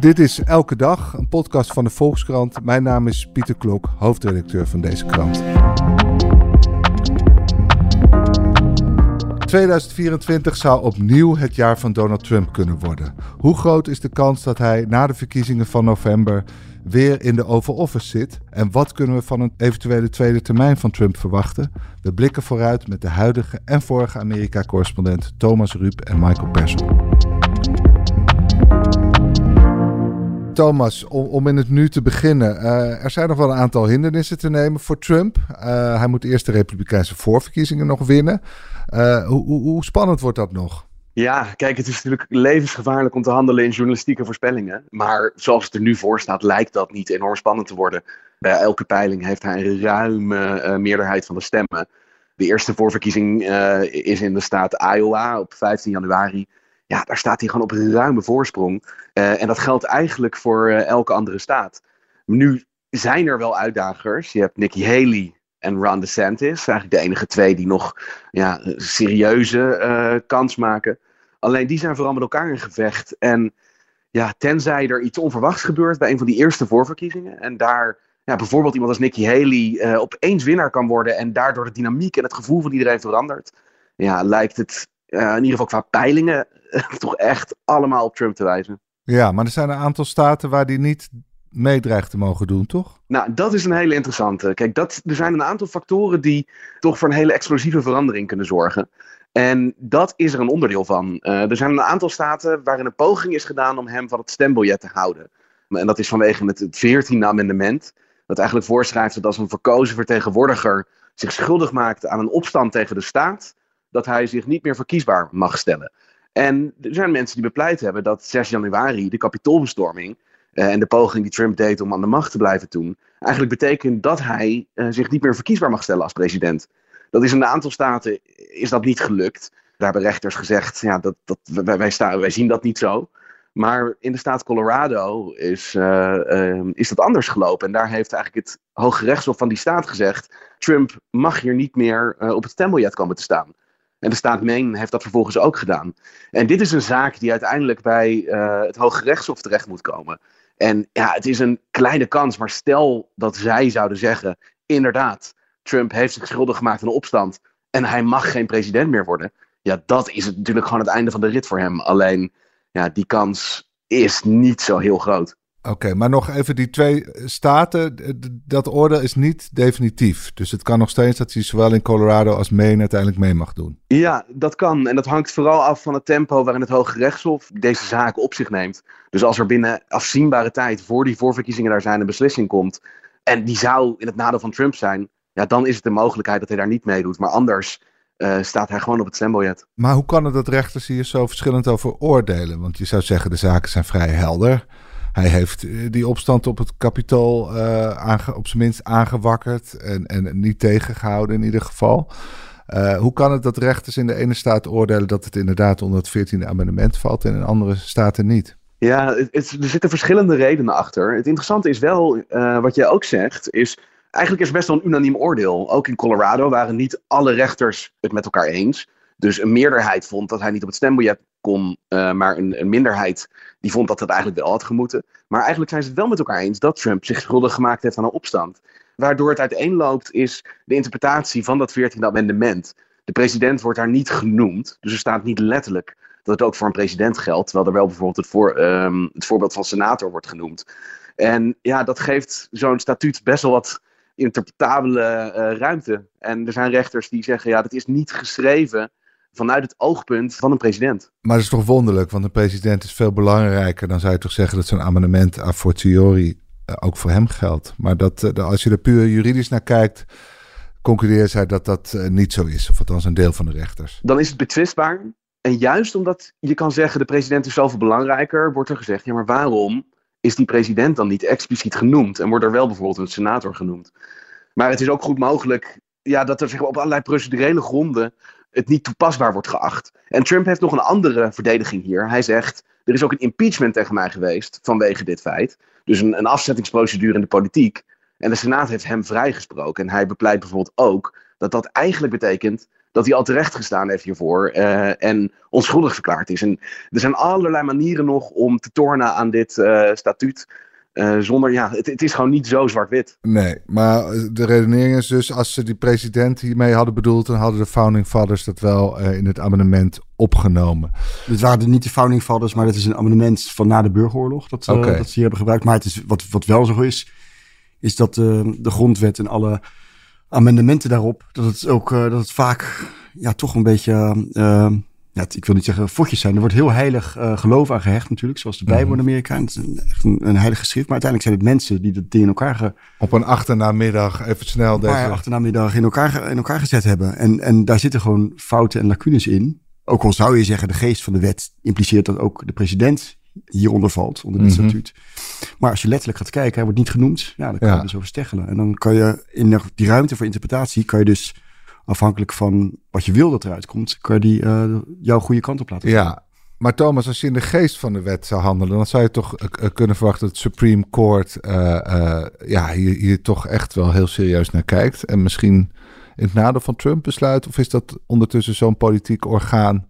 Dit is Elke Dag, een podcast van de Volkskrant. Mijn naam is Pieter Klok, hoofdredacteur van deze krant. 2024 zou opnieuw het jaar van Donald Trump kunnen worden. Hoe groot is de kans dat hij na de verkiezingen van november weer in de Oval Office zit? En wat kunnen we van een eventuele tweede termijn van Trump verwachten? We blikken vooruit met de huidige en vorige Amerika-correspondent Thomas Ruip en Michael Persson. Thomas, om, in het nu te beginnen. Uh, er zijn nog wel een aantal hindernissen te nemen voor Trump. Uh, hij moet eerst de Republikeinse voorverkiezingen nog winnen. Uh, hoe, hoe, hoe, spannend wordt dat nog? Ja, kijk, het is natuurlijk levensgevaarlijk om te handelen in journalistieke voorspellingen. Maar zoals het er nu voor staat, lijkt dat niet enorm spannend te worden. Bij elke peiling heeft hij een ruime meerderheid van de stemmen. De eerste voorverkiezing is in de staat Iowa op 15 januari ja, daar staat hij gewoon op een ruime voorsprong. Uh, en dat geldt eigenlijk voor uh, elke andere staat. Nu zijn er wel uitdagers. Je hebt Nikki Haley en Ron DeSantis. Eigenlijk de enige twee die nog ja, serieuze uh, kans maken. Alleen die zijn vooral met elkaar in gevecht. En ja, tenzij er iets onverwachts gebeurt bij een van die eerste voorverkiezingen. En daar ja, bijvoorbeeld iemand als Nikki Haley opeens winnaar kan worden. En daardoor de dynamiek en het gevoel van iedereen verandert. Ja, lijkt het in ieder geval qua peilingen toch echt allemaal op Trump te wijzen. Ja, maar er zijn een aantal staten waar die niet meedreigt te mogen doen, toch? Nou, dat is een hele interessante. Kijk, dat, er zijn een aantal factoren die toch voor een hele explosieve verandering kunnen zorgen. En dat is er een onderdeel van. Uh, er zijn een aantal staten waarin een poging is gedaan om hem van het stembiljet te houden. En dat is vanwege het, het 14e amendement. Dat eigenlijk voorschrijft dat als een verkozen vertegenwoordiger zich schuldig maakt aan een opstand tegen de staat, dat hij zich niet meer verkiesbaar mag stellen. En er zijn mensen die bepleit hebben dat 6 januari, de kapitoolbestorming uh, en de poging die Trump deed om aan de macht te blijven toen, eigenlijk betekent dat hij uh, zich niet meer verkiesbaar mag stellen als president. Dat is in een aantal staten is dat niet gelukt. Daar hebben rechters gezegd, ja, dat, dat, wij, staan, wij zien dat niet zo. Maar in de staat Colorado is, uh, is dat anders gelopen. En daar heeft eigenlijk het Hoge Rechtshof van die staat gezegd: Trump mag hier niet meer op het stembiljet komen te staan. En de staat Maine heeft dat vervolgens ook gedaan. En dit is een zaak die uiteindelijk bij uh, het Hoge Rechtshof terecht moet komen. En ja, het is een kleine kans, maar stel dat zij zouden zeggen: inderdaad, Trump heeft zich schuldig gemaakt aan een opstand en hij mag geen president meer worden. Ja, dat is natuurlijk gewoon het einde van de rit voor hem. Alleen, ja, die kans is niet zo heel groot. Oké, maar nog even die twee staten, dat oordeel is niet definitief. Dus het kan nog steeds dat hij zowel in Colorado als Maine uiteindelijk mee mag doen. Ja, dat kan. En dat hangt vooral af van het tempo waarin het Hoge Rechtshof deze zaken op zich neemt. Dus als er binnen afzienbare tijd voor die voorverkiezingen daar zijn een beslissing komt. En die zou in het nadeel van Trump zijn. Ja, dan is het de mogelijkheid dat hij daar niet meedoet. Maar anders uh, staat hij gewoon op het stembiljet. Maar hoe kan het dat rechters hier zo verschillend over oordelen? Want je zou zeggen de zaken zijn vrij helder. Hij heeft eh, die opstand op het kapitool uh, op zijn minst aangewakkerd en, en niet tegengehouden in ieder geval. Uh, hoe kan het dat rechters in de ene staat oordelen dat het inderdaad onder het 14e amendement valt en in andere staten niet? Ja, er zitten verschillende redenen achter. Het interessante is wel, wat jij ook zegt, is eigenlijk is best wel een unaniem oordeel. Ook in Colorado waren niet alle rechters het met elkaar eens. Dus een meerderheid vond dat hij niet op het stembiljet kon, uh, maar een, een, minderheid die vond dat dat eigenlijk wel had gemoeten. Maar eigenlijk zijn ze het wel met elkaar eens dat Trump zich schuldig gemaakt heeft aan een opstand. Waardoor het uiteenloopt is de interpretatie van dat 14e amendement. De president wordt daar niet genoemd, dus er staat niet letterlijk dat het ook voor een president geldt, terwijl er wel bijvoorbeeld het, voor, um, het voorbeeld van senator wordt genoemd. En ja, dat geeft zo'n statuut best wel wat interpretabele uh, ruimte. En er zijn rechters die zeggen, ja, dat is niet geschreven vanuit het oogpunt van een president. Maar dat is toch wonderlijk, want een president is veel belangrijker. Dan zou je toch zeggen dat zo'n amendement a fortiori uh, ook voor hem geldt. Maar dat, uh, als je er puur juridisch naar kijkt, concludeert zij dat dat uh, niet zo is. Of althans een deel van de rechters. Dan is het betwistbaar. En juist omdat je kan zeggen de president is zoveel belangrijker, wordt er gezegd, ja maar waarom is die president dan niet expliciet genoemd? En wordt er wel bijvoorbeeld een senator genoemd? Maar het is ook goed mogelijk ja, dat er zeg, op allerlei procedurele gronden het niet toepasbaar wordt geacht. En Trump heeft nog een andere verdediging hier. Hij zegt, er is ook een impeachment tegen mij geweest vanwege dit feit. Dus een, een afzettingsprocedure in de politiek. En de Senaat heeft hem vrijgesproken. En hij bepleit bijvoorbeeld ook dat dat eigenlijk betekent dat hij al terecht gestaan heeft hiervoor uh, en onschuldig verklaard is. En er zijn allerlei manieren nog om te tornen aan dit uh, statuut. Uh, zonder, ja, het, het, is gewoon niet zo zwart-wit. Nee, maar de redenering is dus, als ze die president hiermee hadden bedoeld, dan hadden de Founding Fathers dat wel in het amendement opgenomen. Het waren niet de Founding Fathers, maar dat is een amendement van na de burgeroorlog dat, okay. dat ze hier hebben gebruikt. Maar het is, wat, wat wel zo is, is dat de grondwet en alle amendementen daarop, dat het ook uh, dat het vaak ja, toch een beetje, uh, ja, ik wil niet zeggen fotjes zijn. Er wordt heel heilig uh, geloof aan gehecht natuurlijk, zoals de Bijbel -hmm. in Amerika. het is een, echt een, een, heilige schrift, maar uiteindelijk zijn het mensen die dat in elkaar... Ge... Op een achternamiddag, even snel deze... Een achternamiddag in elkaar, in elkaar gezet hebben. En, en daar zitten gewoon fouten en lacunes in. Ook al zou je zeggen, de geest van de wet impliceert dat ook de president hieronder valt, onder dit mm statuut. Maar als je letterlijk gaat kijken, hij wordt niet genoemd, ja, dan kan je dus over steggelen. En dan kan je in die ruimte voor interpretatie, kan je dus afhankelijk van wat je wil dat eruit komt, kan je die uh, jouw goede kant op laten Ja, maar Thomas, als je in de geest van de wet zou handelen, dan zou je toch uh, kunnen verwachten dat het Supreme Court uh, ja, hier, hier toch echt wel heel serieus naar kijkt. En misschien in het nadeel van Trump besluit, of is dat ondertussen zo'n politiek orgaan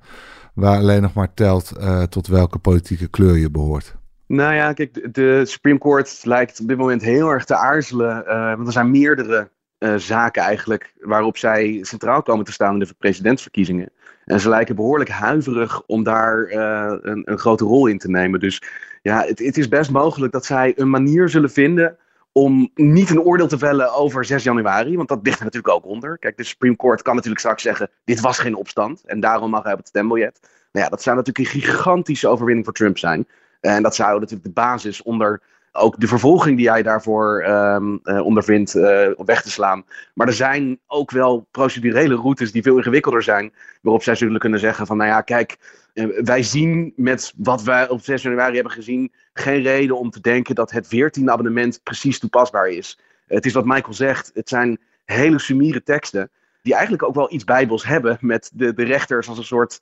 waar alleen nog maar telt uh, tot welke politieke kleur je behoort. Nou ja, kijk, de Supreme Court lijkt op dit moment heel erg te aarzelen. Uh, want er zijn meerdere uh, zaken eigenlijk waarop zij centraal komen te staan in de presidentsverkiezingen. En ze lijken behoorlijk huiverig om daar een, een, grote rol in te nemen. Dus ja, het, het is best mogelijk dat zij een manier zullen vinden om niet een oordeel te vellen over 6 januari, want dat ligt er natuurlijk ook onder. Kijk, de Supreme Court kan natuurlijk straks zeggen, dit was geen opstand en daarom mag hij op het stembiljet. Nou ja, dat zou natuurlijk een gigantische overwinning voor Trump zijn. En dat zou natuurlijk de basis onder ook de vervolging die hij daarvoor um, uh, ondervindt uh, weg te slaan. Maar er zijn ook wel procedurele routes die veel ingewikkelder zijn, waarop zij zullen kunnen zeggen van, nou ja, kijk, uh, wij zien met wat wij op 6 januari hebben gezien geen reden om te denken dat het 14e abonnement precies toepasbaar is. Het is wat Michael zegt, het zijn hele sumiere teksten die eigenlijk ook wel iets bijbels hebben met de, de rechters als een soort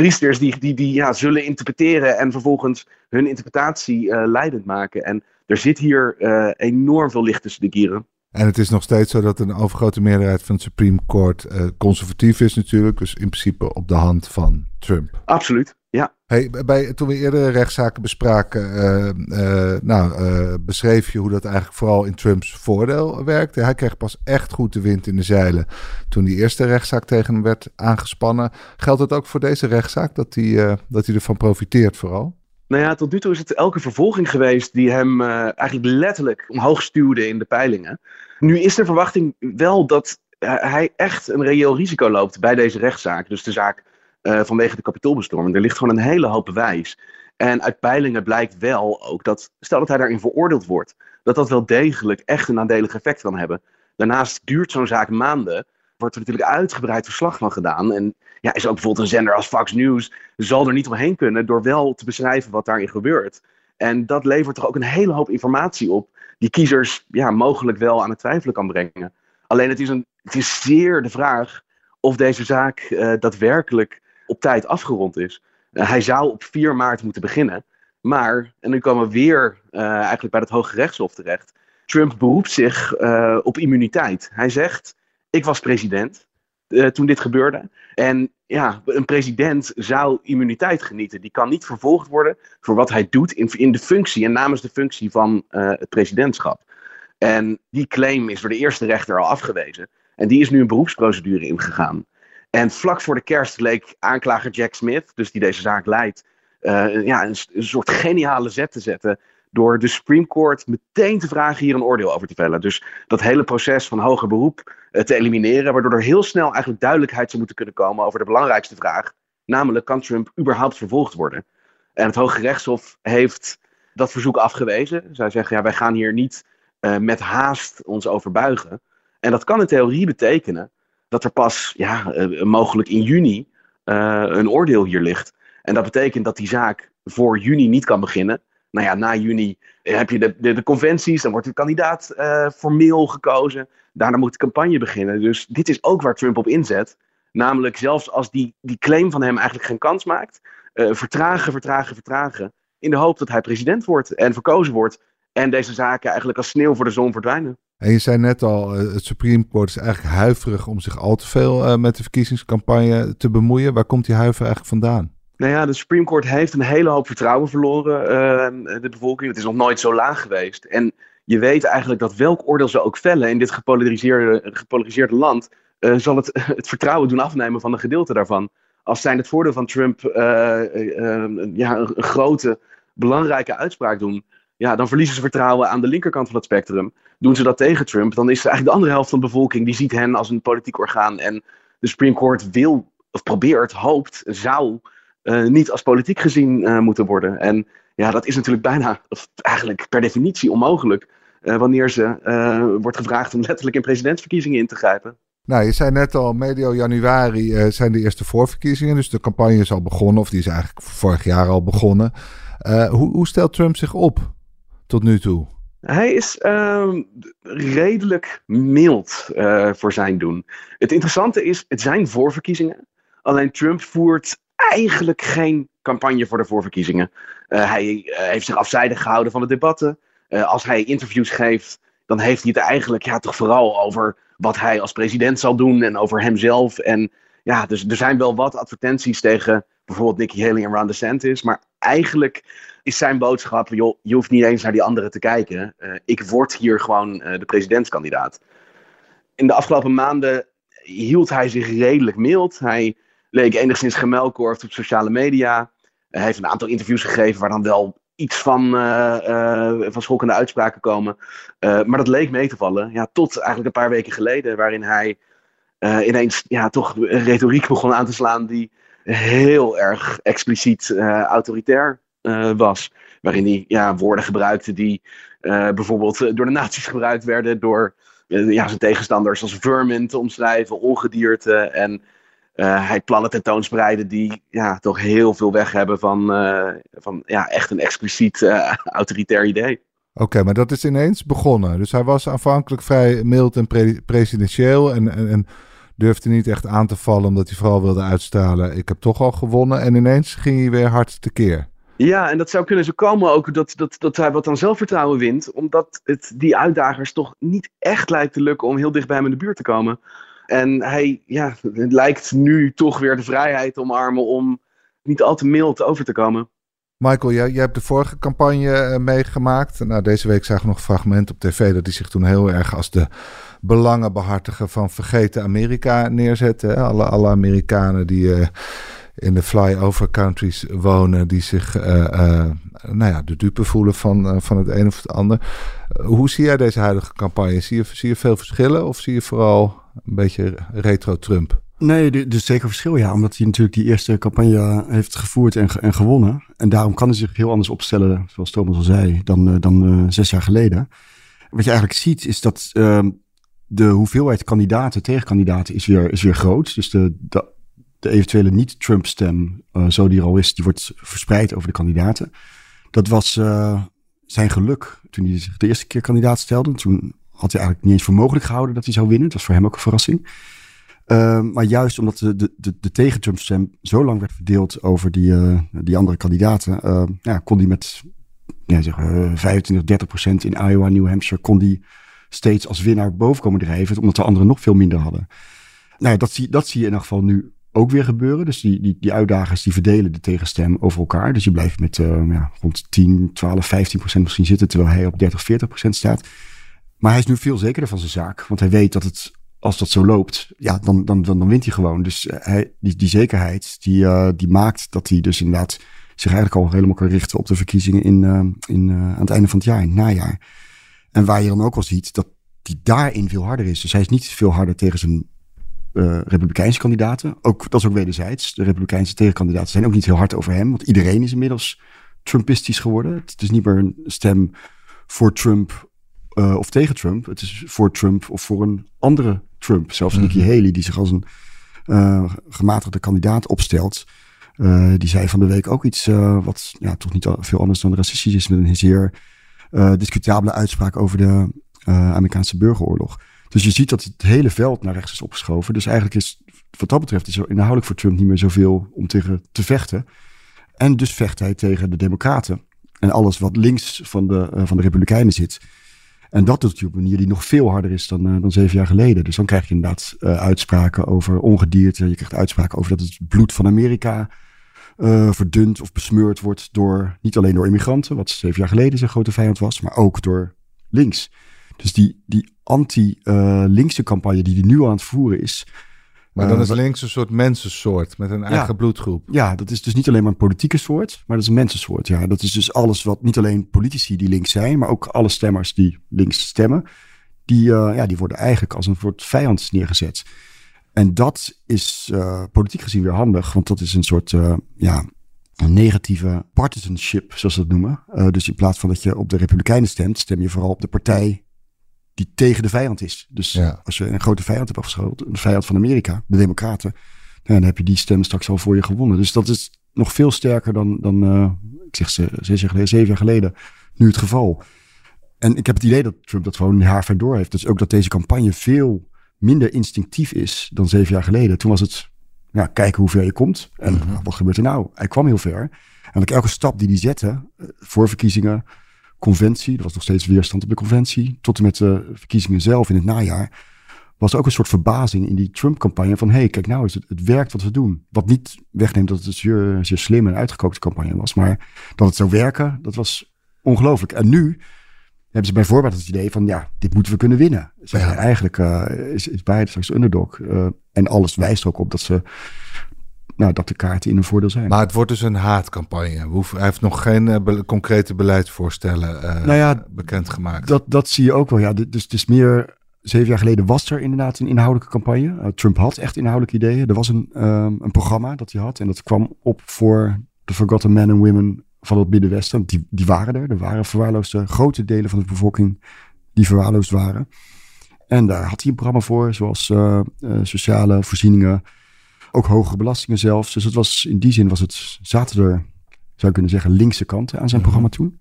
priesters die, die, die ja, zullen interpreteren en vervolgens hun interpretatie uh, leidend maken. En er zit hier uh, enorm veel licht tussen de kieren. En het is nog steeds zo dat een overgrote meerderheid van het Supreme Court uh, conservatief is natuurlijk. Dus in principe op de hand van Trump. Absoluut, ja. Hey, bij, toen we eerdere rechtszaken bespraken, uh, uh, nou, beschreef je hoe dat eigenlijk vooral in Trumps voordeel werkte. Hij kreeg pas echt goed de wind in de zeilen toen die eerste rechtszaak tegen hem werd aangespannen. Geldt het ook voor deze rechtszaak, dat hij, dat hij ervan profiteert vooral? Nou ja, tot nu toe is het elke vervolging geweest die hem eigenlijk letterlijk omhoog stuwde in de peilingen. Nu is de verwachting wel dat hij echt een reëel risico loopt bij deze rechtszaak. Dus de zaak uh, vanwege de kapitoolbestorming. Er ligt gewoon een hele hoop bewijs. En uit peilingen blijkt wel ook dat, stel dat hij daarin veroordeeld wordt, dat dat wel degelijk echt een nadelig effect kan hebben. Daarnaast duurt zo'n zaak maanden wordt er natuurlijk uitgebreid verslag van gedaan. En ja, is ook bijvoorbeeld een zender als Fox News zal er niet omheen kunnen door wel te beschrijven wat daarin gebeurt. En dat levert toch ook een hele hoop informatie op die kiezers ja, mogelijk wel aan het twijfelen kan brengen. Alleen het is, een, het is zeer de vraag of deze zaak uh, daadwerkelijk op tijd afgerond is. Uh, hij zou op 4 maart moeten beginnen. Maar, en nu komen we weer uh, eigenlijk bij het Hoge Rechtshof terecht. Trump beroept zich op immuniteit. Hij zegt: ik was president toen dit gebeurde. En ja, een president zou immuniteit genieten. Die kan niet vervolgd worden voor wat hij doet in, in de functie en namens de functie van het presidentschap. En die claim is door de eerste rechter al afgewezen. En die is nu een beroepsprocedure ingegaan. En vlak voor de kerst leek aanklager Jack Smith, dus die deze zaak leidt, uh, ja, een, soort geniale zet te zetten door de Supreme Court meteen te vragen hier een oordeel over te vellen. Dus dat hele proces van hoger beroep uh, te elimineren, waardoor er heel snel eigenlijk duidelijkheid zou moeten kunnen komen over de belangrijkste vraag, namelijk kan Trump überhaupt vervolgd worden? En het Hoge Rechtshof heeft dat verzoek afgewezen. Zij zeggen, ja, wij gaan hier niet uh, met haast ons over buigen. En dat kan in theorie betekenen dat er pas ja, uh, mogelijk in juni een oordeel hier ligt. En dat betekent dat die zaak voor juni niet kan beginnen nou ja, na juni heb je de, de, de conventies, dan wordt de kandidaat formeel gekozen. Daarna moet de campagne beginnen. Dus dit is ook waar Trump op inzet. Namelijk zelfs als die, die claim van hem eigenlijk geen kans maakt, vertragen, vertragen, vertragen. In de hoop dat hij president wordt en verkozen wordt. En deze zaken eigenlijk als sneeuw voor de zon verdwijnen. En je zei net al, het Supreme Court is eigenlijk huiverig om zich al te veel met de verkiezingscampagne te bemoeien. Waar komt die huiver eigenlijk vandaan? Nou ja, de Supreme Court heeft een hele hoop vertrouwen verloren, uh, de bevolking. Het is nog nooit zo laag geweest. En je weet eigenlijk dat welk oordeel ze ook vellen in dit gepolariseerde, gepolariseerde land, zal het het vertrouwen doen afnemen van een gedeelte daarvan. Als zijn het voordeel van Trump ja, een, grote, belangrijke uitspraak doen, ja, dan verliezen ze vertrouwen aan de linkerkant van het spectrum. Doen ze dat tegen Trump, dan is eigenlijk de andere helft van de bevolking die ziet hen als een politiek orgaan. En de Supreme Court wil, of probeert, hoopt, zou uh, niet als politiek gezien uh, moeten worden. En ja, dat is natuurlijk bijna, of eigenlijk per definitie onmogelijk. Uh, wanneer ze wordt gevraagd om letterlijk in presidentsverkiezingen in te grijpen. Nou, je zei net al, medio januari zijn de eerste voorverkiezingen. Dus de campagne is al begonnen, of die is eigenlijk vorig jaar al begonnen. hoe, hoe stelt Trump zich op tot nu toe? Hij is uh, redelijk mild uh, voor zijn doen. Het interessante is, het zijn voorverkiezingen. Alleen Trump voert eigenlijk geen campagne voor de voorverkiezingen. Uh, hij uh, heeft zich afzijdig gehouden van de debatten. Als hij interviews geeft, dan heeft hij het eigenlijk ja, toch vooral over wat hij als president zal doen en over hemzelf. En ja, dus er zijn wel wat advertenties tegen bijvoorbeeld Nikki Haley en Ron DeSantis. Maar eigenlijk is zijn boodschap, joh, je hoeft niet eens naar die anderen te kijken. ik word hier gewoon de presidentskandidaat. In de afgelopen maanden hield hij zich redelijk mild. Hij leek enigszins gemelkorfd op sociale media. Hij heeft een aantal interviews gegeven waar dan wel iets van, uh, van schokkende uitspraken komen. Maar dat leek mee te vallen. Ja, tot eigenlijk een paar weken geleden, waarin hij ineens ja, toch retoriek begon aan te slaan die heel erg expliciet autoritair was. Waarin hij ja, woorden gebruikte die bijvoorbeeld door de nazi's gebruikt werden, door ja, zijn tegenstanders als vermin te omschrijven, ongedierte en uh, hij plannen tentoonspreiden die ja, toch heel veel weg hebben van, van ja, echt een expliciet autoritair idee. Oké, maar dat is ineens begonnen. Dus hij was aanvankelijk vrij mild en pre presidentieel en, en, en, durfde niet echt aan te vallen omdat hij vooral wilde uitstralen. Ik heb toch al gewonnen en ineens ging hij weer hard tekeer. Ja, en dat zou kunnen zo komen ook dat, dat, dat hij wat aan zelfvertrouwen wint. Omdat het die uitdagers toch niet echt lijkt te lukken om heel dicht bij hem in de buurt te komen. En hij ja, lijkt nu toch weer de vrijheid te omarmen om niet al te mild over te komen. Michael, jij, jij hebt de vorige campagne uh, meegemaakt. Nou, deze week zagen we nog fragment op tv dat hij zich toen heel erg als de belangenbehartiger van vergeten Amerika neerzette. Alle, alle Amerikanen die uh, in de flyover countries wonen, die zich uh, nou ja, de dupe voelen van, van het een of het ander. hoe zie jij deze huidige campagne? Zie je, zie je veel verschillen of zie je vooral een beetje retro-Trump. Nee, is zeker verschil, ja. Omdat hij natuurlijk die eerste campagne heeft gevoerd en, en gewonnen. En daarom kan hij zich heel anders opstellen, zoals Thomas al zei, dan, eh, dan zes jaar geleden. Wat je eigenlijk ziet, is dat uh, de hoeveelheid kandidaten, tegenkandidaten, is weer, is weer groot. Dus de, de, de eventuele niet-Trump-stem, uh, zo die er al is, die wordt verspreid over de kandidaten. Dat was zijn geluk toen hij zich de eerste keer kandidaat stelde. Toen had hij eigenlijk niet eens voor mogelijk gehouden dat hij zou winnen. Dat was voor hem ook een verrassing. Uh, maar juist omdat de, de, de, de tegen-Trump-stem zo lang werd verdeeld over die, uh, die andere kandidaten, ja, kon hij met ja, zeg, 25, 30 procent in Iowa, New Hampshire, kon die steeds als winnaar boven komen drijven, omdat de anderen nog veel minder hadden. Nou, dat zie, dat zie je in ieder geval nu ook weer gebeuren. Dus die, die, die uitdagers die verdelen de tegenstem over elkaar. Dus je blijft met ja, rond 10, 12, 15 procent misschien zitten, terwijl hij op 30, 40 procent staat. Maar hij is nu veel zekerder van zijn zaak. Want hij weet dat het, als dat zo loopt, ja, dan, dan, dan, wint hij gewoon. Dus eh, hij, die, die zekerheid, die, uh, die maakt dat hij dus inderdaad zich eigenlijk al helemaal kan richten op de verkiezingen in, in, aan het einde van het jaar, in het najaar. En waar je dan ook al ziet dat hij daarin veel harder is. Dus hij is niet veel harder tegen zijn Republikeinse kandidaten. Ook, dat is ook wederzijds. De Republikeinse tegenkandidaten zijn ook niet heel hard over hem. Want iedereen is inmiddels Trumpistisch geworden. Het is niet meer een stem voor Trump uh, of tegen Trump. Het is voor Trump of voor een andere Trump. Zelfs mm -hmm. Nikki Haley, die zich als een uh, gematigde kandidaat opstelt. Uh, die zei van de week ook iets wat ja, toch niet veel anders dan racistisch is. Met een zeer discutabele uitspraak over de Amerikaanse burgeroorlog. Dus je ziet dat het hele veld naar rechts is opgeschoven. Dus eigenlijk is wat dat betreft is er inhoudelijk voor Trump niet meer zoveel om tegen te vechten. En dus vecht hij tegen de Democraten. En alles wat links van de, van de Republikeinen zit. En dat op een manier die nog veel harder is dan, dan zeven jaar geleden. Dus dan krijg je inderdaad uitspraken over ongedierte. Je krijgt uitspraken over dat het bloed van Amerika uh, verdund of besmeurd wordt door niet alleen door immigranten, wat zeven jaar geleden zijn grote vijand was, maar ook door links. Dus die, die anti-linkse campagne die hij nu aan het voeren is. Maar dan is links een soort mensensoort met een eigen bloedgroep. Ja, dat is dus niet alleen maar een politieke soort, maar dat is een mensensoort. Ja, dat is dus alles wat niet alleen politici die links zijn, maar ook alle stemmers die links stemmen. Die, uh, ja, die worden eigenlijk als een soort vijand neergezet. En dat is uh, politiek gezien weer handig, want dat is een soort uh, ja, een negatieve partisanship, zoals ze dat noemen. Uh, dus in plaats van dat je op de Republikeinen stemt, stem je vooral op de partij die tegen de vijand is. Dus ja. als je een grote vijand hebt afgeschoten, een vijand van Amerika, de Democraten, nou, dan heb je die stem straks al voor je gewonnen. Dus dat is nog veel sterker dan, dan ik zeg ze, zes jaar geleden, zeven jaar geleden, nu het geval. En ik heb het idee dat Trump dat gewoon haar ver door heeft. Dus ook dat deze campagne veel minder instinctief is dan zeven jaar geleden. Toen was het ja, kijken hoe ver je komt. En mhm. wat gebeurt er nou? Hij kwam heel ver. En elke stap die hij zette, eh, voor verkiezingen, conventie, er was nog steeds weerstand op de conventie, tot en met de verkiezingen zelf in het najaar, was er ook een soort verbazing in die Trump-campagne van, hé, hey, kijk nou, het, het werkt wat we doen. Wat niet wegneemt dat het een zeer, zeer slim en uitgekookte campagne was, maar dat het zou werken, dat was ongelooflijk. En nu hebben ze bijvoorbeeld het idee van, ja, dit moeten we kunnen winnen. Ze ja. Eigenlijk uh, is, is Biden straks underdog. Uh, en alles wijst ook op dat ze, nou, dat de kaarten in een voordeel zijn. Maar het wordt dus een haatcampagne. Hoeft, hij heeft nog geen uh, be concrete beleidsvoorstellen nou ja, bekendgemaakt. Dat, dat zie je ook wel, ja. Dus het is meer... Zeven jaar geleden was er inderdaad een inhoudelijke campagne. Trump had echt inhoudelijke ideeën. Er was een, um, een programma dat hij had. En dat kwam op voor de Forgotten Men and Women van het Middenwesten. Die, die waren er. Er waren verwaarloosde grote delen van de bevolking die verwaarloosd waren. En daar had hij een programma voor, zoals uh, uh, sociale voorzieningen, ook hogere belastingen zelfs. Dus het was, in die zin was het, zaten er, zou je kunnen zeggen, linkse kanten aan zijn mhm. programma toen.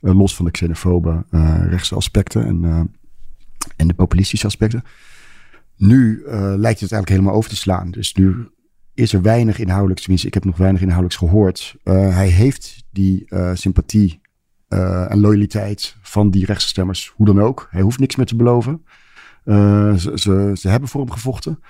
Uh, los van de xenofobe rechtse aspecten en, en de populistische aspecten. Nu lijkt het eigenlijk helemaal over te slaan. Dus nu is er weinig inhoudelijks, tenminste ik heb nog weinig inhoudelijks gehoord. Uh, hij heeft die uh, sympathie uh, en loyaliteit van die rechtse stemmers, hoe dan ook. Hij hoeft niks meer te beloven. Ze, ze, ze, hebben voor hem gevochten.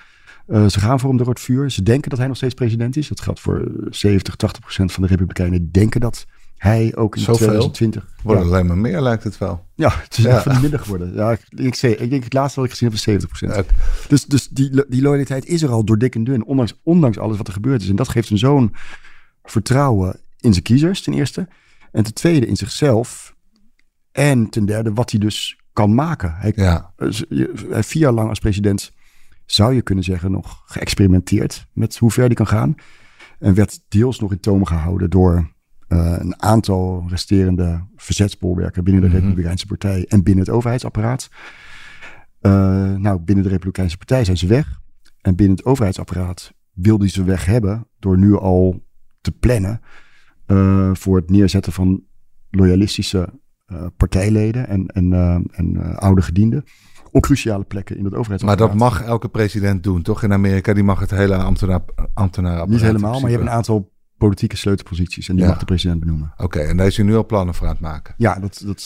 ze gaan voor hem door het vuur. Ze denken dat hij nog steeds president is. Dat geldt voor 70, 80 procent van de Republikeinen. Denken dat hij ook in Zoveel? 2020. Wordt alleen maar meer, lijkt het wel. Ja, het is ja. even minder geworden. Ja, ik, ik, zei, ik denk het laatste wat ik gezien heb was 70%. Dus, dus die, die loyaliteit is er al door dik en dun, ondanks, ondanks alles wat er gebeurd is. En dat geeft hem zo'n vertrouwen in zijn kiezers, ten eerste. En ten tweede in zichzelf. En ten derde wat hij dus kan maken. Hij, ja. Vier jaar lang als president zou je kunnen zeggen nog geëxperimenteerd met hoe ver die kan gaan. En werd deels nog in toom gehouden door uh, een aantal resterende verzetsbolwerken binnen de mm Republikeinse Partij en binnen het overheidsapparaat. Uh, nou, binnen de Republikeinse Partij zijn ze weg. En binnen het overheidsapparaat wilde hij ze weg hebben door nu al te plannen uh, voor het neerzetten van loyalistische partijleden en, en, en oude gedienden op cruciale plekken in het overheidsapparaat. Maar dat mag elke president doen, toch? In Amerika, die mag het hele ambtenaar, ambtenaar Niet helemaal, maar je hebt een aantal politieke sleutelposities. En die mag de president benoemen. Oké, en daar is hij nu al plannen voor aan het maken. Ja, dat, dat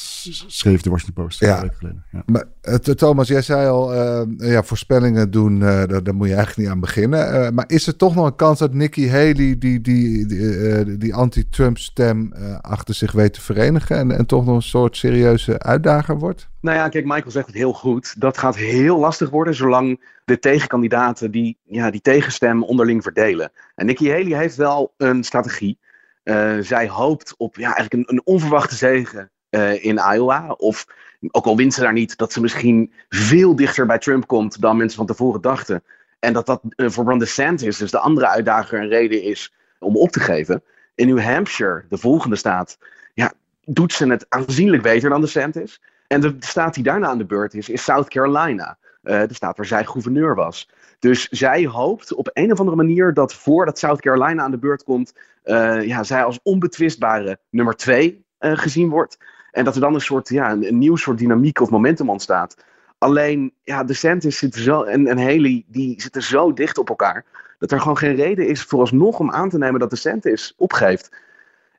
schreef de Washington Post ja. geleden. Ja. Maar uh, Thomas, jij zei al, uh, ja, voorspellingen doen, uh, daar, daar, moet je eigenlijk niet aan beginnen. maar is er toch nog een kans dat Nikki Haley die, die, die, die anti-Trump stem achter zich weet te verenigen en, en toch nog een soort serieuze uitdager wordt? Nou ja, kijk, Michael zegt het heel goed. Dat gaat heel lastig worden zolang de tegenkandidaten die, ja, die tegenstem onderling verdelen. En Nikki Haley heeft wel een strategie. Uh, zij hoopt op ja, eigenlijk een, een onverwachte zege uh, in Iowa. Of ook al wint ze daar niet, dat ze misschien veel dichter bij Trump komt dan mensen van tevoren dachten. En dat dat uh, voor Ron DeSantis, dus de andere uitdager, een reden is om op te geven. In New Hampshire, de volgende staat, ja, doet ze het aanzienlijk beter dan DeSantis. En de staat die daarna aan de beurt is, is South Carolina. Uh, de staat waar zij gouverneur was. Dus zij hoopt op een of andere manier dat voordat South Carolina aan de beurt komt, uh, ja, zij als onbetwistbare nummer twee uh, gezien wordt. En dat er dan een soort, ja, een, nieuw soort dynamiek of momentum ontstaat. Alleen, ja, de DeSantis zit zo, en, en Haley, die zitten zo dicht op elkaar, dat er gewoon geen reden is vooralsnog om aan te nemen dat de DeSantis opgeeft.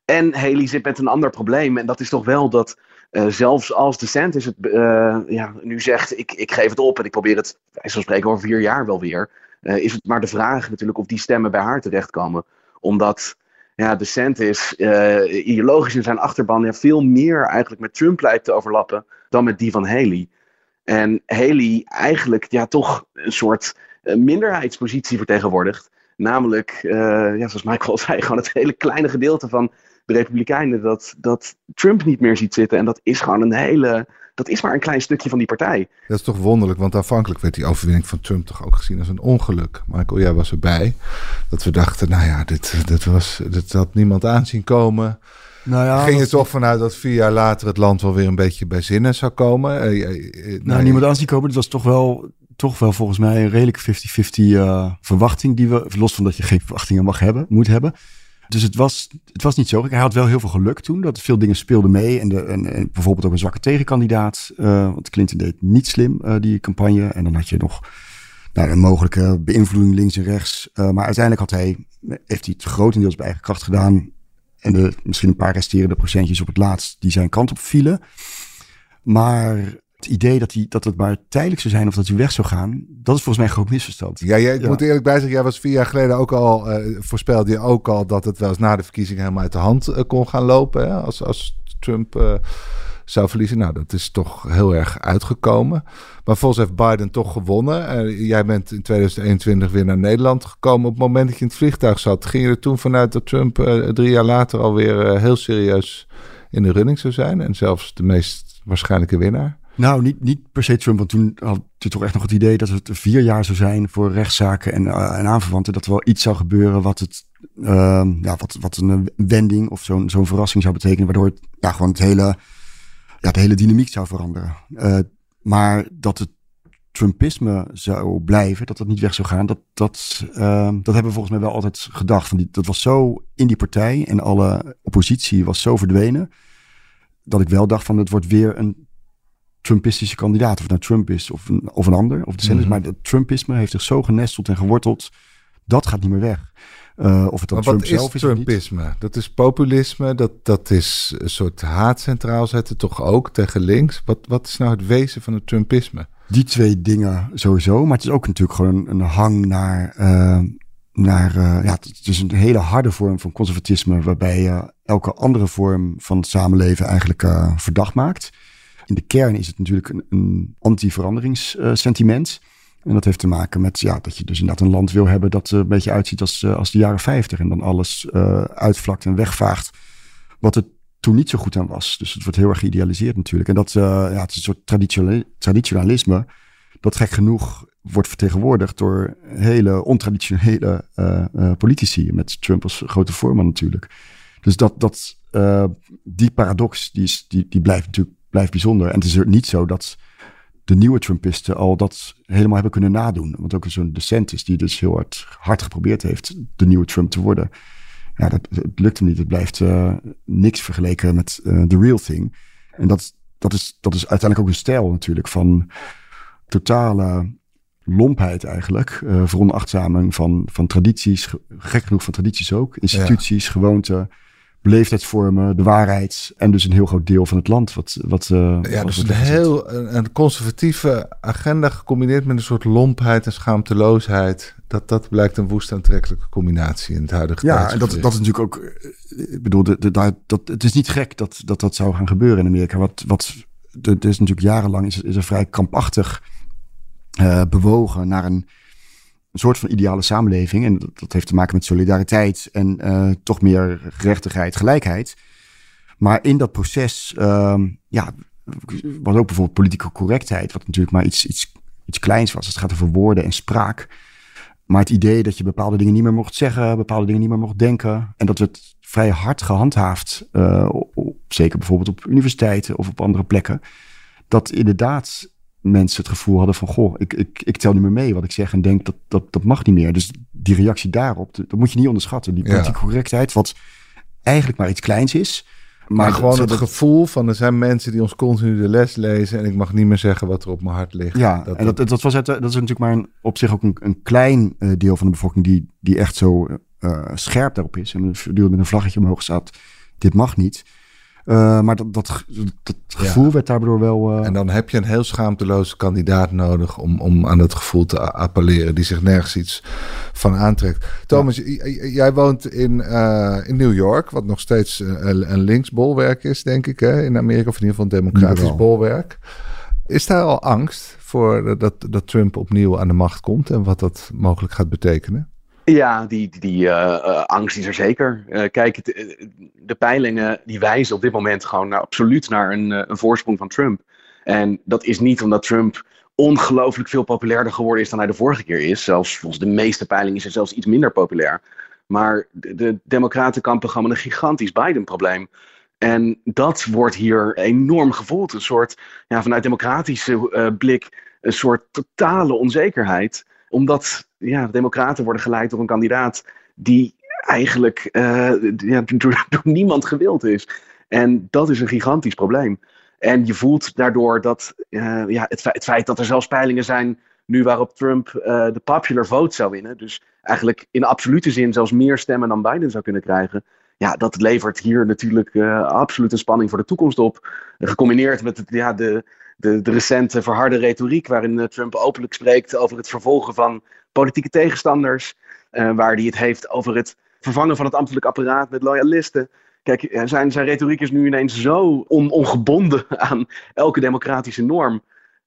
En Haley zit met een ander probleem. En dat is toch wel dat uh, zelfs als DeSantis het uh, ja, nu zegt, ik, ik geef het op en ik probeer het, wij zullen spreken, over vier jaar wel weer. Uh, is het maar de vraag natuurlijk of die stemmen bij haar terechtkomen. Omdat ja, DeSantis ideologisch in zijn achterban ja, veel meer eigenlijk met Trump lijkt te overlappen dan met die van Haley. En Haley eigenlijk ja, toch een soort minderheidspositie vertegenwoordigt. Namelijk, ja, zoals Michael zei, gewoon het hele kleine gedeelte van de Republikeinen dat, dat Trump niet meer ziet zitten. En dat is gewoon een hele. Dat is maar een klein stukje van die partij. Dat is toch wonderlijk, want aanvankelijk werd die overwinning van Trump toch ook gezien als een ongeluk. Michael, jij was erbij. Dat we dachten, nou ja, dit, dit, was, dit had niemand aanzien komen. Nou ja, Ging je toch vanuit dat vier jaar later het land wel weer een beetje bij zinnen zou komen? Eh, eh, nou, niemand aanzien komen. Dat was toch wel, toch wel volgens mij een redelijk 50-50 uh, verwachting. Die we, los van dat je geen verwachtingen mag hebben, moet hebben. Dus het was, het was niet zo. Hij had wel heel veel geluk toen. Dat veel dingen speelden mee. En, de, en, bijvoorbeeld ook een zwakke tegenkandidaat. Uh, want Clinton deed niet slim, uh, die campagne. En dan had je nog nou, een mogelijke beïnvloeding links en rechts. Uh, maar uiteindelijk had hij, heeft hij het grotendeels bij eigen kracht gedaan. En de, misschien een paar resterende procentjes op het laatst die zijn kant op vielen. Maar het idee dat, hij, dat het maar tijdelijk zou zijn of dat hij weg zou gaan, dat is volgens mij een groot misverstand. Ja, jij, ik moet eerlijk bij zeggen, jij was vier jaar geleden ook al, uh, voorspelde je ook al dat het wel eens na de verkiezingen helemaal uit de hand uh, kon gaan lopen. Hè? Als, als Trump uh, zou verliezen. Nou, dat is toch heel erg uitgekomen. Maar volgens heeft Biden toch gewonnen. jij bent in 2021 weer naar Nederland gekomen. Op het moment dat je in het vliegtuig zat, ging je er toen vanuit dat Trump drie jaar later alweer heel serieus in de running zou zijn. En zelfs de meest waarschijnlijke winnaar? Nou, niet, niet per se Trump, want toen had je toch echt nog het idee dat het vier jaar zou zijn voor rechtszaken en, uh, en aanverwanten. Dat er wel iets zou gebeuren wat het, uh, ja, wat, wat een wending of zo'n zo'n verrassing zou betekenen, waardoor het ja, gewoon het hele, ja, de hele dynamiek zou veranderen. Uh, maar dat het Trumpisme zou blijven, dat dat niet weg zou gaan, dat, dat, uh, dat hebben we volgens mij wel altijd gedacht. Van die, dat was zo in die partij en alle oppositie was zo verdwenen, dat ik wel dacht van het wordt weer een Trumpistische kandidaat. Of het nou Trump is of een, of een ander. Of de mm Maar het Trumpisme heeft zich zo genesteld en geworteld. Dat gaat niet meer weg. Uh, of het dan Trump zelf is Trumpisme? Dat is populisme. Dat, dat is een soort haat centraal zetten. Toch ook tegen links. Wat, wat is nou het wezen van het Trumpisme? Die twee dingen sowieso. Maar het is ook natuurlijk gewoon een, hang naar... Uh, naar uh, ja, het is een hele harde vorm van conservatisme, waarbij je elke andere vorm van het samenleven eigenlijk verdacht maakt. In de kern is het natuurlijk een, een anti-veranderingssentiment. En dat heeft te maken met ja, dat je dus inderdaad een land wil hebben dat er een beetje uitziet als, eh, als de jaren 50. En dan alles uh, uitvlakt en wegvaagt. Wat het toen niet zo goed aan was. Dus het wordt heel erg geïdealiseerd natuurlijk. En dat ja, het is een soort traditionalisme. Dat gek genoeg wordt vertegenwoordigd door hele ontraditionele politici. Met Trump als grote voorman natuurlijk. Dus dat, dat, die paradox die, is, die, die blijft natuurlijk blijft bijzonder. En het is er niet zo dat de nieuwe Trumpisten al dat helemaal hebben kunnen nadoen. Want ook zo'n is die dus heel hard, hard geprobeerd heeft de nieuwe Trump te worden. Ja, dat, het lukt hem niet. Het blijft uh, niks vergeleken met uh, the real thing. En dat, dat, is, dat is uiteindelijk ook een stijl natuurlijk van totale lompheid eigenlijk. Uh, veronachtzaming van, van tradities, gek genoeg van tradities ook. Instituties, ja. gewoonten beleefdheidsvormen, de waarheid en dus een heel groot deel van het land. Wat, wat, uh, ja, dus een heel een, conservatieve agenda gecombineerd met een soort lompheid en schaamteloosheid. Dat, dat blijkt een woest aantrekkelijke combinatie in het huidige Ja, en dat, dat is natuurlijk ook, eh, ik bedoel, de, de, dat, het is niet gek dat, dat dat zou gaan gebeuren in Amerika. Wat, wat, het is natuurlijk jarenlang is, is er vrij krampachtig uh, bewogen naar een een soort van ideale samenleving. En dat, heeft te maken met solidariteit en uh, toch meer gerechtigheid, gelijkheid. Maar in dat proces, uh, ja, was ook bijvoorbeeld politieke correctheid, wat natuurlijk maar iets, iets, iets kleins was. Het gaat over woorden en spraak. Maar het idee dat je bepaalde dingen niet meer mocht zeggen, bepaalde dingen niet meer mocht denken. En dat werd vrij hard gehandhaafd, op, zeker bijvoorbeeld op universiteiten of op andere plekken. Dat inderdaad mensen het gevoel hadden van, goh, ik, ik, ik tel niet meer mee wat ik zeg en denk dat dat, dat mag niet meer. Dus die reactie daarop, dat moet je niet onderschatten. Die politieke correctheid, wat eigenlijk maar iets kleins is. Maar, gewoon het gevoel van er zijn mensen die ons continu de les lezen en ik mag niet meer zeggen wat er op mijn hart ligt. Ja, dat, en dat, dat, was het, dat is natuurlijk maar een, op zich ook een, een klein uh, deel van de bevolking die, die echt zo uh, scherp daarop is en met een vlaggetje omhoog staat dit mag niet. Uh, maar dat, dat, dat gevoel werd daardoor wel. Uh... En dan heb je een heel schaamteloze kandidaat nodig om, om aan dat gevoel te appelleren, die zich nergens iets van aantrekt. Thomas, jij woont in, uh, in New York, wat nog steeds een, een linksbolwerk is, denk ik, hè? in Amerika, of in ieder geval een democratisch bolwerk. Is daar al angst voor dat, dat Trump opnieuw aan de macht komt en wat dat mogelijk gaat betekenen? Ja, die, die uh, angst is er zeker. Uh, kijk, de peilingen die wijzen op dit moment gewoon naar, absoluut naar een, een voorsprong van Trump. En dat is niet omdat Trump ongelooflijk veel populairder geworden is dan hij de vorige keer is. Zelfs volgens de meeste peilingen is hij zelfs iets minder populair. Maar de, de Democraten kampen gewoon met een gigantisch Biden-probleem. En dat wordt hier enorm gevoeld. Een soort, ja, vanuit democratische blik, een soort totale onzekerheid. Omdat ja, de Democraten worden geleid door een kandidaat die eigenlijk uh, ja, door, niemand gewild is. En dat is een gigantisch probleem. En je voelt daardoor dat uh, ja, het, het, feit dat er zelfs peilingen zijn nu waarop Trump uh, de popular vote zou winnen. Dus eigenlijk in absolute zin zelfs meer stemmen dan Biden zou kunnen krijgen. Ja, dat levert hier natuurlijk absoluut een spanning voor de toekomst op. gecombineerd met ja, de, de, de recente verharde retoriek waarin Trump openlijk spreekt over het vervolgen van politieke tegenstanders, uh, waar hij het heeft over het vervangen van het ambtelijk apparaat met loyalisten. Kijk, eh, zijn, zijn retoriek is nu ineens zo on, ongebonden aan elke democratische norm.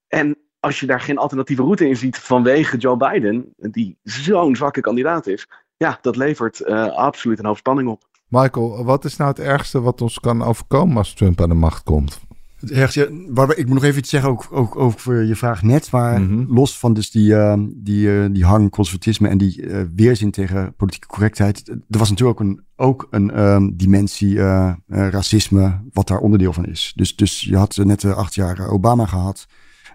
En als je daar geen alternatieve route in ziet vanwege Joe Biden, die zo'n zwakke kandidaat is, ja, dat levert absoluut een hoop spanning op. Michael, wat is nou het ergste wat ons kan overkomen als Trump aan de macht komt? Het ergste, waar, ik moet nog even iets zeggen ook, ook over je vraag net. Maar mhm. los van dus die, uh, die, uh, die hang conservatisme en die uh, weerzin tegen politieke correctheid. Er was natuurlijk ook een, ook een um, dimensie racisme wat daar onderdeel van is. Dus, dus je had net acht jaar Obama gehad.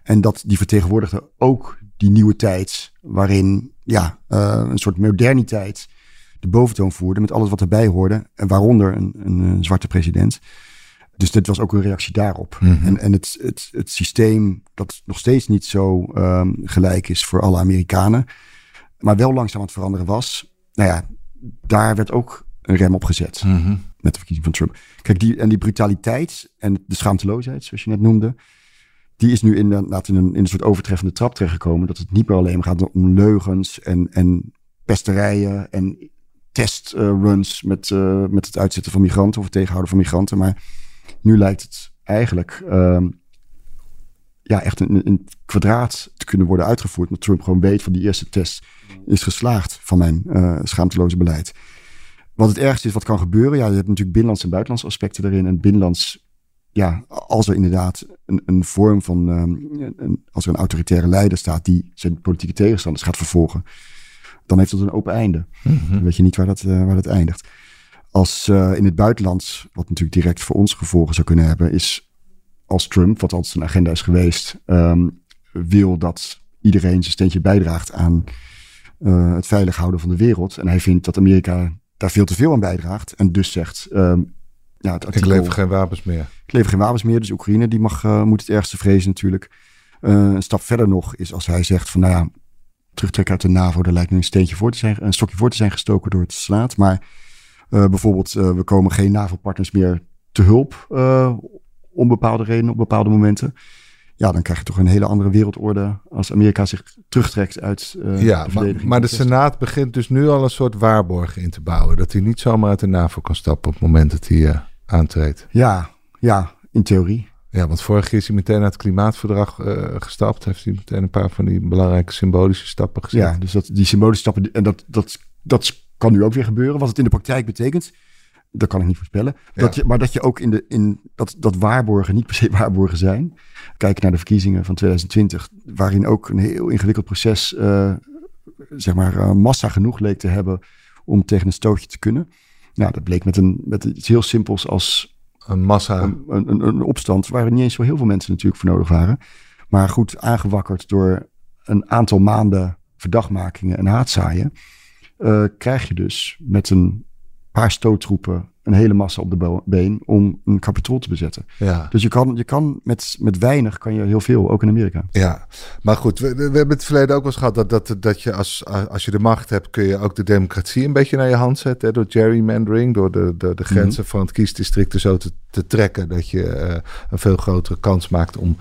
En dat, die vertegenwoordigde ook die nieuwe tijd waarin ja, een soort moderniteit de boventoon voerde met alles wat erbij hoorde. En waaronder een, een, een zwarte president. Dus dit was ook een reactie daarop. Mhm. En, en het, het, het systeem dat nog steeds niet zo um, gelijk is voor alle Amerikanen, maar wel langzaam aan het veranderen was. Nou ja, daar werd ook een rem op gezet mm -hmm. met de verkiezing van Trump. Kijk, die, en die brutaliteit en de schaamteloosheid, zoals je net noemde, die is nu inderdaad in een, in een soort overtreffende trap terechtgekomen. Dat het niet meer alleen gaat om leugens en, en pesterijen en testruns met, uh, met het uitzetten van migranten of het tegenhouden van migranten. Maar nu lijkt het eigenlijk uh, ja, echt een, een kwadraat te kunnen worden uitgevoerd. Omdat Trump gewoon weet van die eerste test is geslaagd van mijn uh, schaamteloze beleid. Wat het ergste is wat kan gebeuren. Ja, je hebt natuurlijk binnenlands en buitenlands aspecten erin. En binnenlands, ja, als er inderdaad een, een vorm van, um, een, als er een autoritaire leider staat die zijn politieke tegenstanders gaat vervolgen, dan heeft dat een open einde. Mm Dan weet je niet waar dat, uh, waar dat eindigt als uh, in het buitenland, wat natuurlijk direct voor ons gevolgen zou kunnen hebben, is als Trump, wat altijd zijn agenda is geweest, um, wil dat iedereen zijn steentje bijdraagt aan uh, het veilig houden van de wereld. En hij vindt dat Amerika daar veel te veel aan bijdraagt. En dus zegt. Um, ja, het artikel, ik lever geen wapens meer. Ik lever geen wapens meer. Dus Oekraïne die mag, moet het ergste vrezen natuurlijk. een stap verder nog is als hij zegt van nou ja, terugtrekken uit de NAVO, daar lijkt nu een steentje voor te zijn, een stokje voor te zijn gestoken door het Senaat. Maar uh, bijvoorbeeld, uh, we komen geen NAVO-partners meer te hulp uh, om bepaalde redenen, op bepaalde momenten. Ja, dan krijg je toch een hele andere wereldorde als Amerika zich terugtrekt uit ja, de maar, maar de Senaat begint dus nu al een soort waarborg in te bouwen. Dat hij niet zomaar uit de NAVO kan stappen op het moment dat hij aantreedt. Ja, ja, in theorie. Ja, want vorig jaar is hij meteen uit het klimaatverdrag uh, gestapt. Heeft hij meteen een paar van die belangrijke symbolische stappen gezet. Ja, dus dat, die symbolische stappen, en dat, dat, dat kan nu ook weer gebeuren. Wat het in de praktijk betekent, dat kan ik niet voorspellen. Dat je, maar dat je ook in de in dat, dat waarborgen niet per se waarborgen zijn. Kijk naar de verkiezingen van 2020, waarin ook een heel ingewikkeld proces, uh, zeg maar, uh, massa genoeg leek te hebben om tegen een stootje te kunnen. Nou, dat bleek met, een, met iets heel simpels als een massa. Een, een, een opstand, waar niet eens zo heel veel mensen natuurlijk voor nodig waren. Maar goed, aangewakkerd door een aantal maanden verdachtmakingen en haatzaaien uh, krijg je dus met een paar stoottroepen een hele massa op de been om een kapitool te bezetten. Ja. Dus je kan, je kan met, met weinig kan je heel veel, ook in Amerika. Ja, maar goed, we, we hebben het verleden ook wel eens gehad dat, dat, dat je als, als je de macht hebt, kun je ook de democratie een beetje naar je hand zetten. Hè, door gerrymandering, door de, de, de grenzen mhm. van het kiesdistrict zo te, te trekken, dat je uh, een veel grotere kans maakt om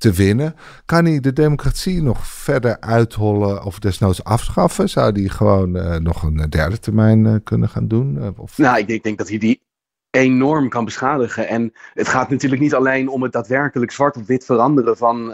te winnen. Kan hij de democratie nog verder uithollen of desnoods afschaffen? Zou die gewoon uh, nog een derde termijn uh, kunnen gaan doen? Uh, of... Nou, ik denk, ik denk dat hij die enorm kan beschadigen. En het gaat natuurlijk niet alleen om het daadwerkelijk zwart op wit veranderen van,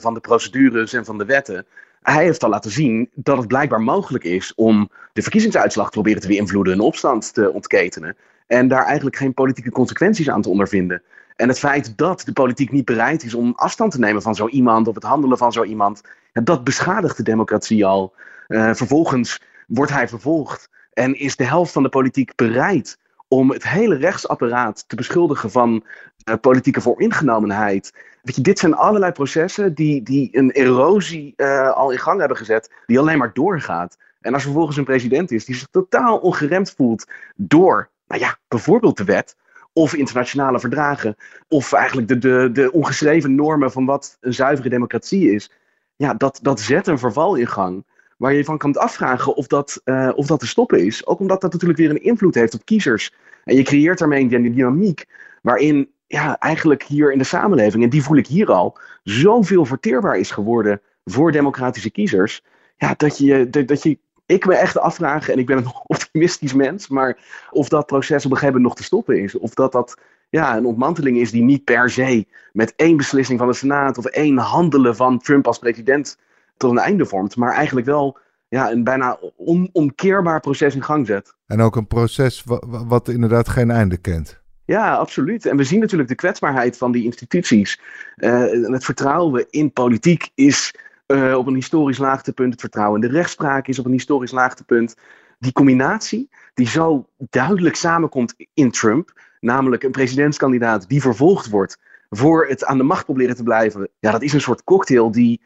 van de procedures en van de wetten. Hij heeft al laten zien dat het blijkbaar mogelijk is om de verkiezingsuitslag te proberen te beïnvloeden, een opstand te ontketenen. En daar eigenlijk geen politieke consequenties aan te ondervinden. En het feit dat de politiek niet bereid is om afstand te nemen van zo iemand of het handelen van zo iemand, dat beschadigt de democratie al. Uh, vervolgens wordt hij vervolgd en is de helft van de politiek bereid om het hele rechtsapparaat te beschuldigen van uh, politieke vooringenomenheid. Weet je, dit zijn allerlei processen die, die een erosie uh, al in gang hebben gezet, die alleen maar doorgaat. En als vervolgens een president is die zich totaal ongeremd voelt door, nou ja, bijvoorbeeld de wet, of internationale verdragen, of eigenlijk de, de, de ongeschreven normen van wat een zuivere democratie is, ja, dat, dat zet een verval in gang. Waar je van kan afvragen of dat, uh, of dat te stoppen is. Ook omdat dat natuurlijk weer een invloed heeft op kiezers. En je creëert daarmee een dynamiek waarin ja, eigenlijk hier in de samenleving, en die voel ik hier al, zoveel verteerbaar is geworden voor democratische kiezers. Ja, dat je, dat je ik me echt afvragen, en ik ben een optimistisch mens, maar of dat proces op een gegeven moment nog te stoppen is. Of dat dat ja, een ontmanteling is die niet per se met één beslissing van de Senaat of één handelen van Trump als president tot een einde vormt. Maar eigenlijk wel ja, een bijna onomkeerbaar proces in gang zet. En ook een proces wat, inderdaad geen einde kent. Ja, absoluut. En we zien natuurlijk de kwetsbaarheid van die instituties. Uh, het vertrouwen in politiek is uh, op een historisch laagtepunt. Het vertrouwen in de rechtspraak is op een historisch laagtepunt. Die combinatie die zo duidelijk samenkomt in Trump, namelijk een presidentskandidaat die vervolgd wordt voor het aan de macht proberen te blijven. Ja, dat is een soort cocktail die.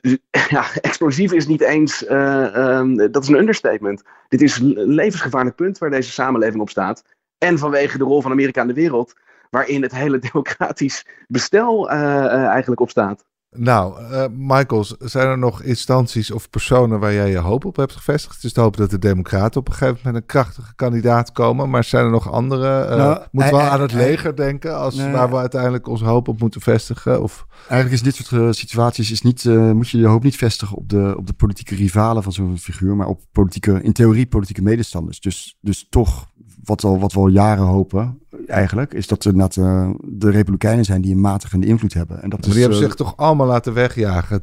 Uh, ja, explosief is niet eens. Uh, dat is een understatement. Dit is een levensgevaarlijk punt waar deze samenleving op staat. En vanwege de rol van Amerika in de wereld, waarin het hele democratisch bestel eigenlijk op staat. Nou, uh, Michael, zijn er nog instanties of personen waar jij je hoop op hebt gevestigd? Het is te hopen dat de Democraten op een gegeven moment een krachtige kandidaat komen. Maar zijn er nog andere? Uh, nou, moeten we aan het leger denken als waar we uiteindelijk onze hoop op moeten vestigen? Of? Eigenlijk is dit soort uh, situaties is niet, moet je je hoop niet vestigen op de, op de politieke rivalen van zo'n figuur, maar op politieke, in theorie politieke medestanders. Dus, dus toch wat, al, wat we al jaren hopen, eigenlijk, is dat net, uh, de Republikeinen zijn die een matigende invloed hebben. En dat maar die hebben uh, zich toch allemaal laten wegjagen.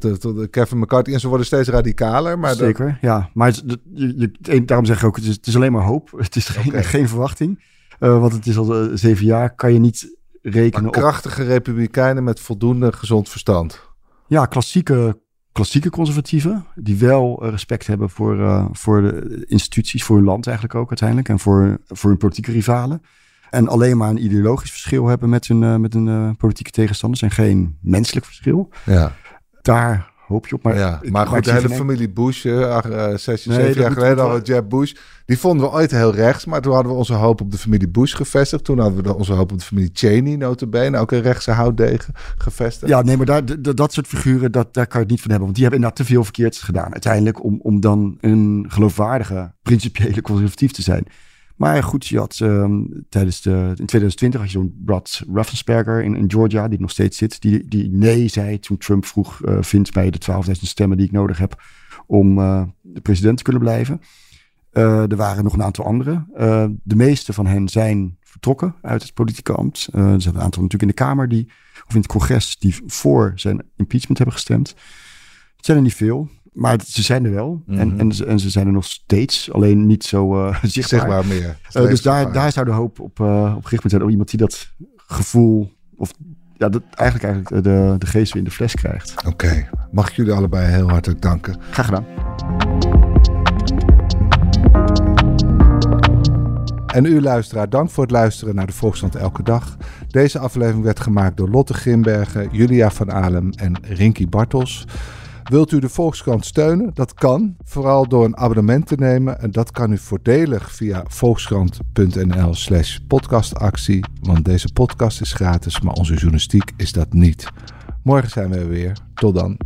Kevin McCarthy en ze worden steeds radicaler. Maar zeker, ja. Maar het, daarom zeg ik ook, het is, het is alleen maar hoop. Het is geen, geen verwachting. Uh, want het is al zeven jaar, kan je niet rekenen maar krachtige Republikeinen met voldoende gezond verstand. Ja, klassieke klassieke conservatieven, die wel eh, respect hebben voor, uh, voor de instituties, voor hun land eigenlijk ook uiteindelijk, en voor, voor hun politieke rivalen. En alleen maar een ideologisch verschil hebben met hun, uh, met hun politieke tegenstanders en geen menselijk verschil. Ja. Daar hoop je op. Maar, ja, maar goed, de hele familie Bush, uh, zes, zeven jaar geleden al Jeb Bush, die vonden we ooit heel rechts. Maar toen hadden we onze hoop op de familie Bush gevestigd. Toen hadden we onze hoop op de familie Cheney, notabene, ook een rechtse houtdegen gevestigd. Ja, nee, maar daar, dat soort figuren, dat, daar kan je het niet van hebben. Want die hebben inderdaad te veel verkeerd gedaan. Uiteindelijk om, om dan een geloofwaardige, principiële conservatief te zijn. Maar goed, je had ehm, tijdens de, in 2020 had je zo'n Brad Raffensperger in, in, Georgia, die nog steeds zit, die, die nee zei toen Trump vroeg, uh, vindt mij de 12.000 stemmen die ik nodig heb om uh, de president te kunnen blijven. Uh, er waren nog een aantal anderen. de meeste van hen zijn vertrokken uit het politieke ambt. er zijn een aantal natuurlijk in de Kamer die, of in het congres, die voor zijn impeachment hebben gestemd. Het zijn er niet veel. Maar ze zijn er wel. en, mhm. en, ze, en, ze zijn er nog steeds. Alleen niet zo uh, zichtbaar. meer. Uh, dus daar, daar zou de hoop op, uh, op gericht moeten zijn. Op iemand die dat gevoel... Of ja, dat eigenlijk, eigenlijk de, de geest weer in de fles krijgt. Oké. Mag ik jullie allebei heel hartelijk danken. Graag gedaan. En u luisteraar, dank voor het luisteren naar de Volksstand Elke Dag. Deze aflevering werd gemaakt door Lotte Grimbergen, Julia van Alem en Rinky Bartels. Wilt u de Volkskrant steunen? Dat kan, vooral door een abonnement te nemen. En dat kan u voordelig via volkskrant.nl slash podcastactie. Want deze podcast is gratis, maar onze journalistiek is dat niet. Morgen zijn we weer. Tot dan.